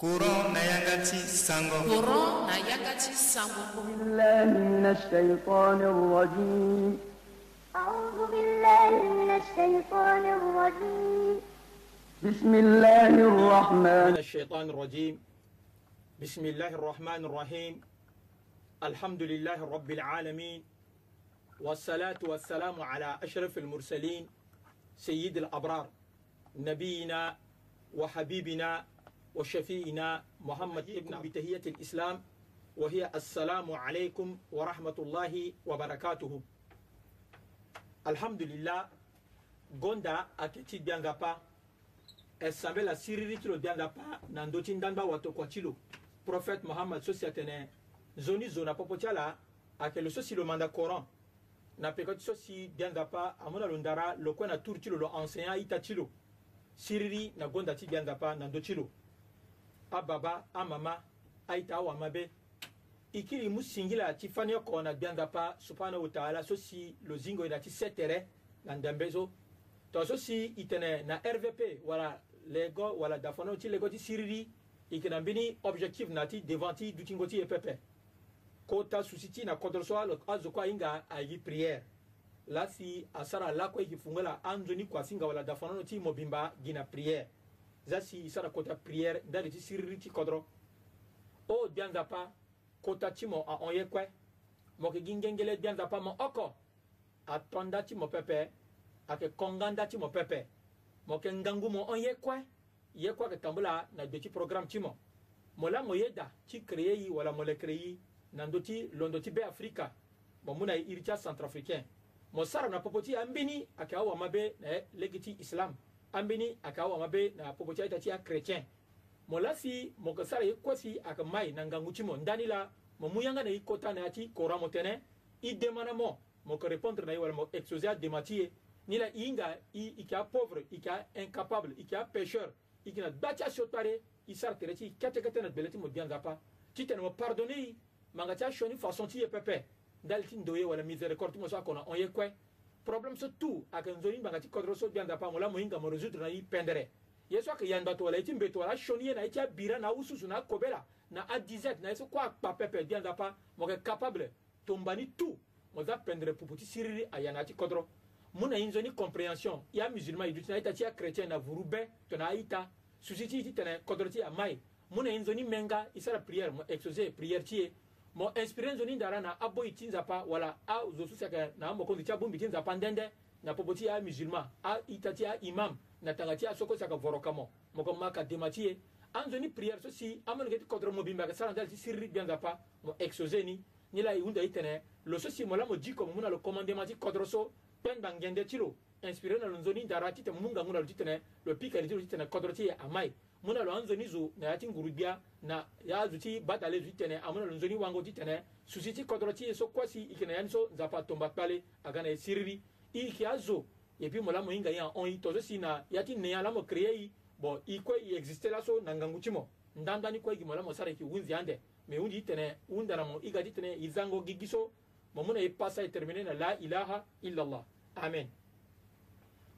أعوذ بالله من الشيطان الرجيم na yangati sango billahi minash بسم الله الرحمن الشيطان الرجيم بسم الله الرحمن الرحيم الحمد لله رب العالمين والصلاة والسلام على أشرف المرسلين سيد الأبرار نبينا وحبيبنا وشفينا محمد ابن أبي تهية الإسلام وهي السلام عليكم ورحمة الله وبركاته الحمد لله gonda ayeke ti gbia pa e sambe la siriri ti lo gbia pa na ndö ti ndangbâ watokua ti lo prophète mohamad so si atene nzoni zo na popo ti ala ayeke lo coran na peka ti so si gbia pa amû na lo ndara lo kue na turi ti lo lo enseignant aita na gonda ti na ndö a baba a mama a ita a wamabe ikili musingila ti fanio kona gbiandapa subhanahu wa taala so si lo zingo ina ti se tere na ndembe so to so si i tene na rvp wala lego wala dafano ti lego ti siriri e yeke na mbeni objectif na ti devant ti dutingo ti e pepe kota susi ti na kodro so azoko ahinga ayeki prière la si asara lakue yeke fungo la anzoni kuasinga wala dafano ti mo bimba gi na prière za si sara kota prière da li ti siriri ti kodro o dianzapa kota ti mo ahon ye kue mo yeke gi ngengele dianzapa mo oko atonda ti mo pepe ayeke konga nda ti mo pepe mo yeke ngangu mo hon ye kue ye kue ayeke tambu la na gue ti programme ti mo mo lango ye da ti créé ye wala mo leke ye na ndö ti londo ti be afrika mo mû na e iri ti acentrafricain mo sara na popo ti ambini ayeke awa mabe na ye lege ti islam ambini akawa mabe na popo cha itachi ya chrétien molasi mokasara ye kwesi akamai na nganguchi mo ndani la momuyanga na ikota na ati kora motene i demana mo moko répondre na ye wala mo exposé a demati ye ni la i hinga i ka pauvre i ka incapable i ka pécheur i kina da ti asio tare i sara tere ti i kete kete na gbele ti mo dianga pa ti tene mo pardonné i manga ti asio ni façon ti ye pepe ndali ti ndo ye wala miséricorde ti mo so akona on ye kue problème so tu ayeke nzoni ngbanga ti kodro so gbia nzapa mo la mohinga mo résoudre na ye pendere ye so ayeke yanda to wala ye ti mbe to wala sioni ye na ye ti abira na awususu na akobela na adizet na ye so kue akpa pepe gbia nzapa mo yeke capable tombani tu mo za pendere pupu ti siriri ayana ya ti kodro mu na ye nzoni compréhension ye amusulman e duti na aita ti achrétien na vuru be tene aita susi ti ti tene kodro ti amaye mu na ye nzoni menga e sara prière mo exauser prière ti ye mo experience ni ndara na aboyi ti nzapa wala azo so seke na amokonzi ti abongbi ti nzapa ndende na popo ti amusulman aita ti aimam na tanga ti asoko saka voro ka mo moko ma ka dema ti ye anzoni prière so si amolenge ti kodro mo bimbi ayeke sara nzali ti siriri gbia nzapa mo exose ni ni la e hunda e tene lo so si mo la mo diko mo mû na lo commandement ti kodro so pendba ngende ti lo inspiré na lo nzoni ndara titene mungangu na lo titene lo pikali ti lo titene kodro ti e amai mu na lo anzoni zo na ya ti nguru gbia na ya zo ti ba tale zo ti tene amu na lo nzoni wango ti tene susi ti kodro ti ye so kuasi e yeke na ya ni so nzapa tongba kpale aga na e siriri i yeke azo e puis mo la mo hinga ye ahon ye tozo si na ya ti ne ala mo créé ye bon i kue e existe laso na ngangu ti mo ndandani kue gi mo la mo sara yeke hunzi ande me hunzi i tene hunda na mo i ga ti tene e zango gigi so mo mu na e pasa e termine na la ilaha illallah amen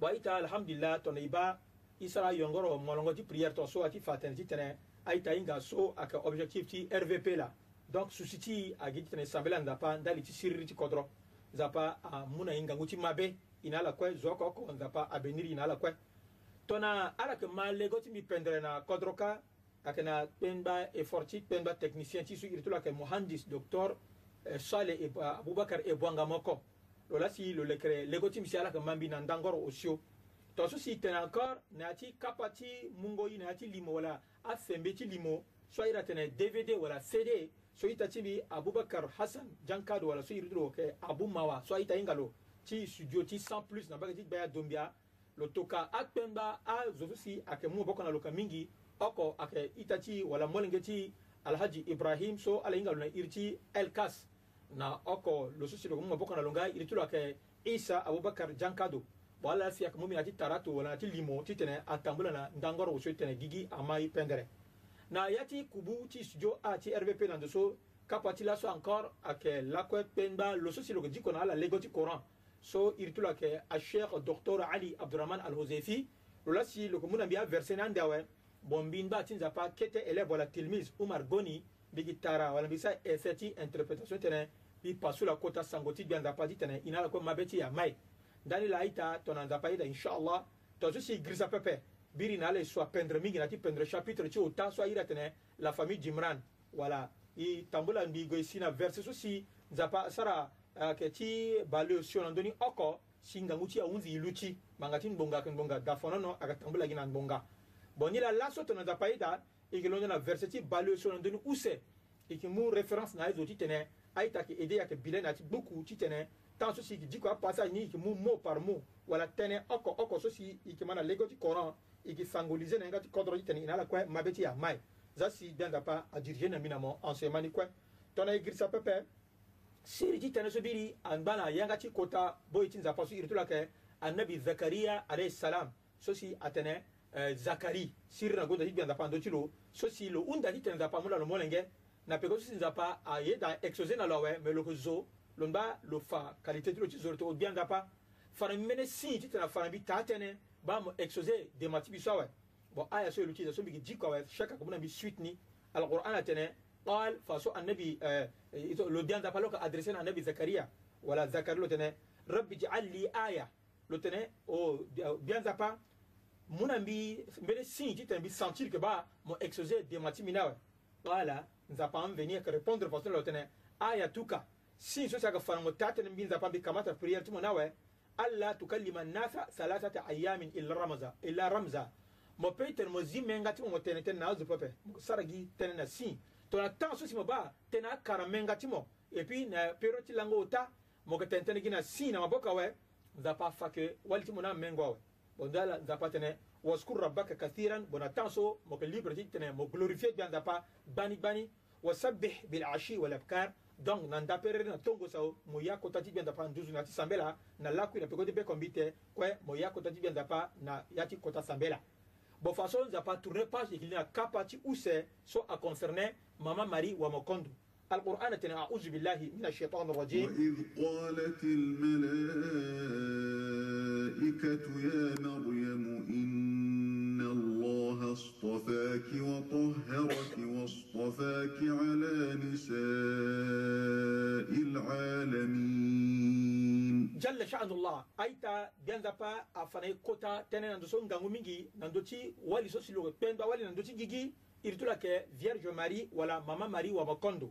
bon aita alhamdulillah tongana e ba i sera yɔngɔrɔ mɔlɔngɔ ti prière tɔ so a ti fatɛnɛ ti tɛnɛ a yi ta yi nga so a kɛ objectif ti rvp la donc susi ti a gi ti tɛnɛ sanbɛla nzapa ndali ti siriri ti kɔdɔrɔ nzapa a mu na yi ngangu ti mabe i na ala kɔɛ zɔ kɔ kɔ nzapa a beniri i na ala kɔɛ tɔna ala kɛ ma lego ti mi pɛndɛrɛ na kɔdɔrɔ ka a kɛna kpɛnba effort ti kpɛnba technicien ti su iritu la kɛ mohandis docteur sale abubakar ebwangama kɔ lo la si lo lɛkɛrɛ lego ti mi si ala kɛ mambi na ndangɔrɔ o sio tonso si tene encore na ya ti kapa ti mungo ye na ya ti limo wala afembe ti limo so airi atene dvd wala cd so ita ti mbi abubakar hasan jankado wala so iri ti lo yeke abu mawa so aita hinga lo ti studio ti sans plus na mbage ti gbaya dombia lo toka akpengba azo so si ayeke mu boko na lo yeke mingi oko ayeke ita ti wala molenge ti alhaji ibrahim so ala hinga lo na iri ti elkas na oko lo so si lo yeke mu maboko na lo nga iri ti lo ayeke isa abubakar jankado bo ala siya kamo mina ti tara to wala ti limo ti tene atambula na ndangoro so tene gigi amai pendere na ya ti kubu ti studio a ti rvp na ndoso kapa ti laso encore ayeke lakue kpengba lo so si lo yeke diko na ala lego ti coran so iri ti lo ayeke acheikh docteur ali abdourahman alhosefi lo la si lo yeke mu na mbi averse ni ande awe bon mbi ngba ti nzapa kete élève wala tilmise umar goni mbi gi tara wala mbi so ayese ti interprétation tene mbi paso lakota sango ti gbia nzapa ti tene e na lakue mabe ti ya mai ndali la aita tona nzapa aita inshallah to so si grisa pepe biri na ale so pendre mingi na ti pendre chapitre ti ota so aira tene la famille jimran wala i tambula mbi go si na verse so si nzapa sara uh, ke ti bale sio na ndöni oko si ngangu ti ahunzi i lu ti manga ti ngbonga ayeke ngbonga da fonono ayeke tambula gi na ngbonga bon ni la laso tene nzapa aita e yeke londo na verse ti bale sio na ndöni use e yeke mu référence na aye zo ti tene aita yeke ede ayeke bile na ti gbuku ti tene tan so si yeke dikua passage ni yeke mu mot par mot wala tënë oko oko so si yeke ma na lego ti coran yeke sangolise na yanga ti kodro ti tene e na ala kue mabe ti yamaï za si dendapa adirige na mbi na mo enseignement ni kue tongana e girisa pepe siri ti tene so biri angba na yanga ti kota boi ti nzapa so iri ti lo ayeke annabi zakaria alayhi salam so si atene euh, zakari siri na gonda ti gbi nzapa ndö ti lo so si lo hunda ti tene nzapa mu la lo molenge na peko so si nzapa ayeda exposé na lo awe me lo yeke zo lon b'a lo fa qualité de lo ti bien togo gbianga pa fara mene sii ti tena fara mbi taa tene ba mo exposé demati bi so bon aya so e lo ti so chaque akobu na mbi suite ni alquran atene qal fa so annabi lo euh, dianga pa lo ka adressé na nabi zakaria wala zakari lo tene rabbi jaal li aya lo tene o dianga pa mon na mbi mbene tu ti tene sentir que ba mo exposé des mi na awe qala nzapa venir que répondre façon lo tene aya tuka si so saka fanango tata ni mbinza pambi kamata priere tumo nawe alla tukallima nasa salatata ayamin illa ramza illa ramza mo pei tene mo zi menga ti mo tene tene na azo pepe sara gi tene na si tona temps so si mo ba tene akara menga ti mo e puis na pero ti lango ota mo ga tene tene gi na si na maboka awe nzapa afa ke wali ti mo na mengo awe bon dala nzapa tene waskur rabbaka kathiran bona temps so mo ga libre ti tene mo glorifier gbia nzapa bani bani wasabbih bilashi walabkar donc na ndaperere na tongo so mo ya kota ti bianda pa nduzu na ti sambela na lakui na peko ti bekombi te kue mo ya kota ti bianda pa na ya ti kota sambela bon façon nzapa tourner page yekili na kapa ti use so aconcerné mama marie wa mokondo القرآن تنا أعوذ بالله من الشيطان الرجيم وإذ قالت الملائكة يا مريم إن الله اصطفاك وطهرك sha'anullah aita dianzapa afana kota tene nando so ngangu mingi nando ti wali so si logo pendwa wali nando ti gigi iri tula yeke vierge marie wala mama marie wa makondo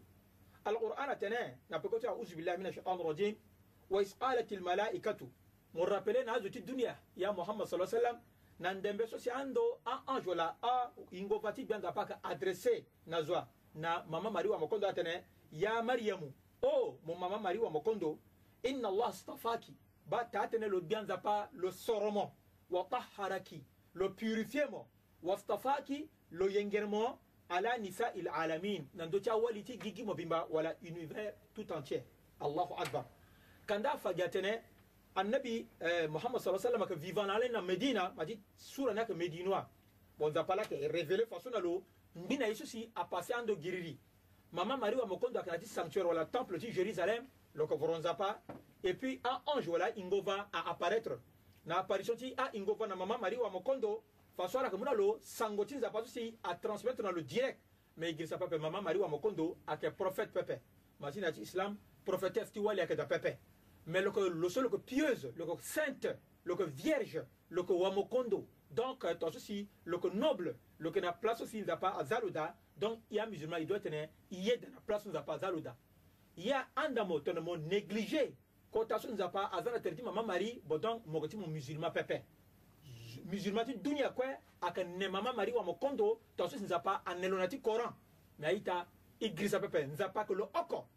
alqur'an atene na peko ti auzu billahi min ashaitan rajim wa is qalat almalaikatu mo rappele na azo ti dunia ya mohammad sa sallam na ndembe so si ando aange wala ahingova ti gbianzapa ayeke adresse na zo na mama marie wa makondo atene ya mariamu o oh, mo mama marie wa makondo inna allah stafaki ba tatene lo bianzapa lo soromo wa tahharaki lo purifie mo waftafaki lo yengermo ala nisa il alamin nando ti awaliti gigi mo bimba wala univers tout entier allahu akbar kanda fagia tene annabi eh, mohamad saa sallam ayeke vivant ala na medina ma ti sura ni ayeke médinois bon nzapa ala yeke révélé façon na lo mbi na ye so si apasse ando giriri mama mari wa mokondo ayeke na ti sanctuaire wala temple ti jérusalem lo yeke voro nzapa et puis un ange wala ingova a apparaître na apparition ti a ingova na maman marie wa mokondo façon la kamuna sangotin sango ti à so si atransmettre na lo direct me pas pepe maman marie wa mokondo ayeke prophète pepe ma si na islam prophétesse ti wali ayeke da pepe mais le seul que pieuse que sainte que vierge le wa mokondo donc euh, aussi le que noble le que na place aussi n'a pas à Zaluda donc il a musulman il doit tenir y est dans la place nzapa pas Zaluda il y a un mo négligé kota so nzapa aza na tere ti mama mari bo donc mogo ti mo musulma pepe musulma ti dunia kue ayeke ne mama mari wa mo kondo to aso si nzapa ane lo na ti coran me aita i grisa pepe nzapa ayeke lo oko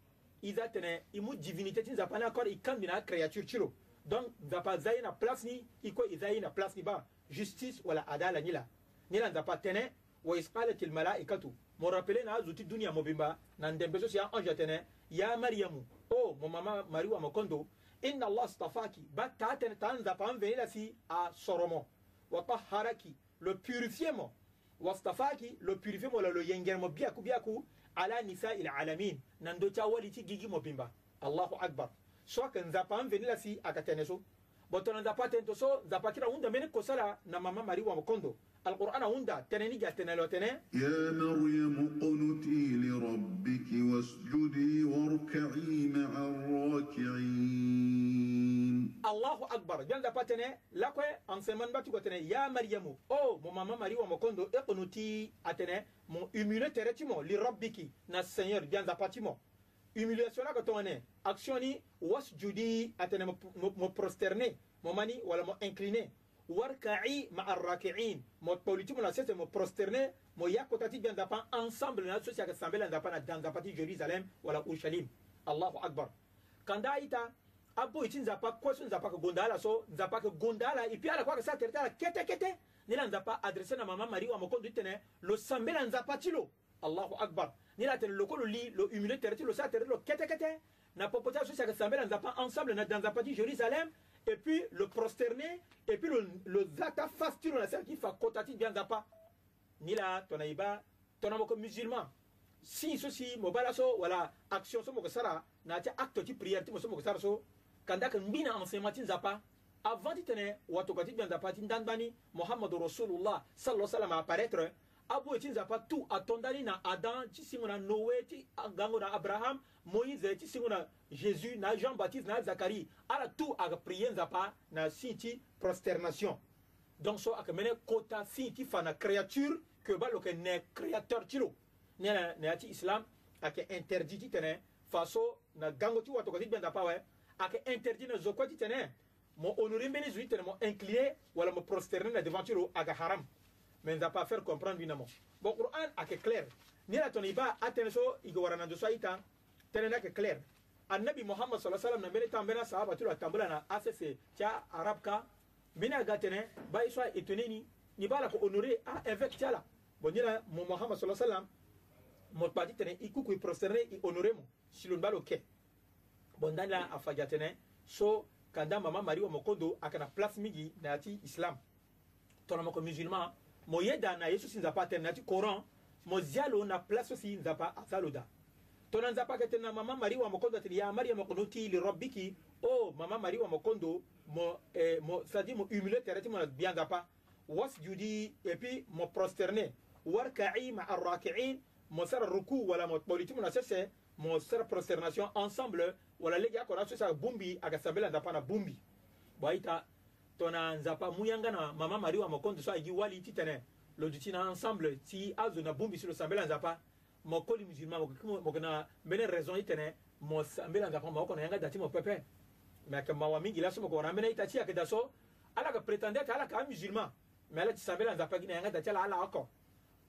i za tene i mu divinité ti nzapa ni encore i kambi na acréature ti lo donc nzapa za ye na place ni i kue e za ye na place ni ba justice wala adala ni la ni la nzapa tënë wa is qalat ilmalaikatu mo rappele na azuti dunia mobimba na ndembe so si ya ange atene ya mariamu o oh, mo mama mari wa mokondo inna allah stafaki ba ta tene ta nza pa mveni la si a soromo wa taharaki le purifier mo wa stafaki le purifier mo la le yenger mo biaku biaku ala nisa il alamin na ndo cha wali ti gigi mobimba allahu akbar so ka nza pa mveni la si akatene so boto na nza pa tento so nza pa kira unda mene kosala na mama mari wa mokondo القرآن هوندا تنيني جا تنالو تنين يا مريم قنتي لربك واسجدي واركعي مع الراكعين الله أكبر جل دا أنسمان يا مريم humiliation que en atene mo prosterne, mon mani wala mo warka'i ma'a raki'in mo toliti mo na sese mo prosterner mo yakota ti bien dapa ensemble na sosi aka sambela dapa na dangapa ti jerusalem wala urushalim allahu akbar kanda aita abo iti nzapa kue so nzapa ayeke gonda ala so nzapa ayeke gonda ala e puis ala kue ayeke sara tere ti ala kete kete ni la nzapa adresse na mama marie wamokondo ti tene lo sambela nzapa ti lo allahu akbar ni la tene loko lo li lo humile tere ti lo sara tere ti lo kete kete na popo ti aso si ayeke sambela nzapa ensemble na da nzapa ti jérusalem et puis le prosterner, et puis le, le zata fastur na qui t'a kotati bien zapa. Ni là ton ton ton comme musulman. Si ceci, mobala voilà, action mot que ça na tia acte de prière que mo so quand sara so, en ce en enseignement ti zapa, avant tout tene, watokati bien zapa ti ndanbani, Mohammed Rasulullah, sallallahu sallam apparaître, abuye ti nzapa tu atondani na adam ti singo na noé ti ah, gango na abraham moïse ti singo na jésus na jean baptiste na zacharie ala tu ayeke prie nzapa na si ti prosternation donc so ayeke mene kota si ti fa na créature ke ba lo yeke ne créateur ti lo ni na na ya ti islam ayeke interdit ti tene fa so na gango ti watoko ti gbenda apawe ayeke interdit na zo kue ti tene mo honore mbeni zo ti tene mo incliné wala mo prosterné na devant ti lo ayeke haram mais nza pas faire comprendre binamo bon qur'an que clair ni la toniba ba il so ige warana do so que na ke clair muhammad sallallahu alaihi wasallam na mbele tambena sahaba tu atambula na asese cha arabka mina gatene ba iso eteneni ni bala ko honorer a évêque tiala bon ni la muhammad sallallahu alaihi wasallam mo padi tene ikuku i prosterner i honorer mo silon balo ok bon ndani la afaja tene so kanda mama mari wa mokondo akana place migi na ti islam tona moko musulman mo yeda na ye so si nzapa atene na ti courant mo zia lo na place so si nzapa azia lo da tongana nzapa ayeke tene na mama mari wamokondo atene ya mariama kunuti lirobiki o oh, mama mari wamokondo mo, eh, mo c'est-à-dire mo humile tere ti mo na gbia nzapa wasjudi et puis mo prosterné warkai ma arrakiin mo sara ruku wala mo kpoli ti mo na sese mo sara prosternation ensemble wala lege akora so si aga bongbi aga sambela nzapa na bongbi bo aita to na nzapa mu yanga na mama mari wa mokondo so agi wali ti tene lo duti na ensemble ti azo na bungbi si lo sambela nzapa mo koli musulman mo ko na mbene raison ti tene mo sambela nzapa mo ko na yanga da ti mo pepe me ayeke mawa mingi laso mo ko na ambeni aita ti ayeke da so ala yeke prétendait ke ala yeke amusulman me ala ti sambela nzapa gi na yanga da ti ala ala oko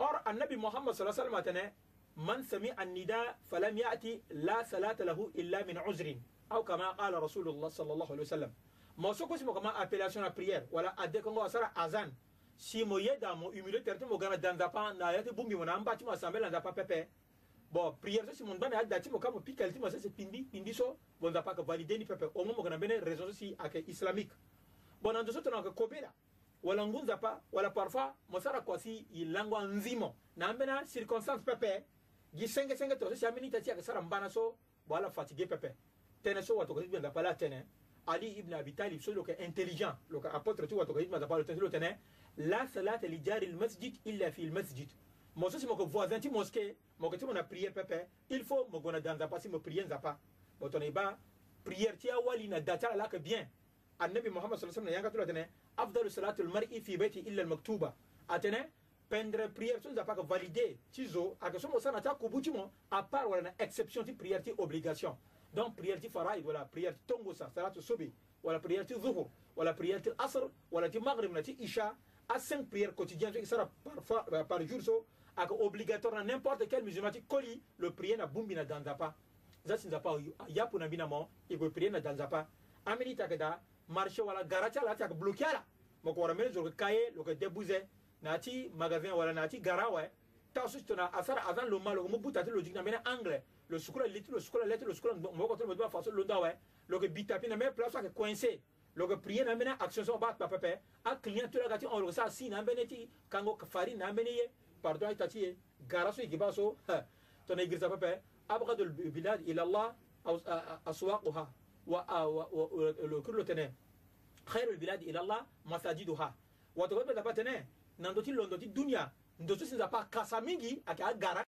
or annabi mohamad sa sallam atene man samia annida falam yati la salata lahu illa min uzrin aw kama qala rasulullah sallallahu alaihi wasallam mo soko si mo kama appellation na prière wala ade kongo asara azan si mo yeda mo humilé tere ti mo ga na dandapa na ya ti bungi mo na amba ti mo assemblé na ndapa pepe bon prière so si mo ndani ada ti mo ka mo pikali ti mo sese pindi pindi so mo ndapa ayeke validé ni pepe au moins mo ga na mbeni raison so si ayeke islamique bon na nzo so tongana yeke kobela wala ngu nzapa wala parfois mo sara kua si e lango anzi mo na ambeni circonstance pepe gi sengesenge tongana so si ambeni ti ti ayeke sara mbana so bo ala fatigué pepe tënë so watoke ti gbenda pa la tënë ali ibn abi talib so loka intelligent loka apôtre tu watoka hikma za pale tendo tena la salat li jari al masjid illa fi al masjid mo so simo ko voisin ti mosquée mo ko ti mona prière pepe il faut mo gona danza pa si mo prière nzapa mo tona iba prière ti awali na data la ka bien annabi muhammad sallallahu alaihi wasallam yanga tula tena afdalu salatu al mar'i fi baiti illa al maktuba atene ah, pendre prière so nzapa ah, que valider ti zo que son mo sana ta kubu ti mo a part wala na exception de prière qui obligation donc prière de faraid la prière de tongosa salatu subi la prière ti zuhur la prière qui asr wala maghrib prière isha à cinq prières quotidiennes qui sera par, euh, par jour so obligatoire n'importe quel musulman qui colli le prier na bumbi na danzapa c'est Il y a pour mbi na mo il prier na danzapa ambeni marché wala gara ti ala taki bloqué ala quand on magasin wala nati, taso tona asara azan lo malo mo buta te logique na mena anglais le sukula litre le sukula lettre le sukula mo ko mo ba faso lo ndawe lo ke bitapi na me place ke coincé lo ke prier na mena action so ba pa pa a client to la gati on lo sa si na beneti kango fari na meneye pardon ay tati garaso ki baso tona igirsa pa pa abghad al bilad ila allah aswaquha wa lo kullu tene خير البلاد الى الله مساجدها وتقول بدها تنه نندوتي لندوتي دنيا ndo so si nzapa kasa mingi ayeke agara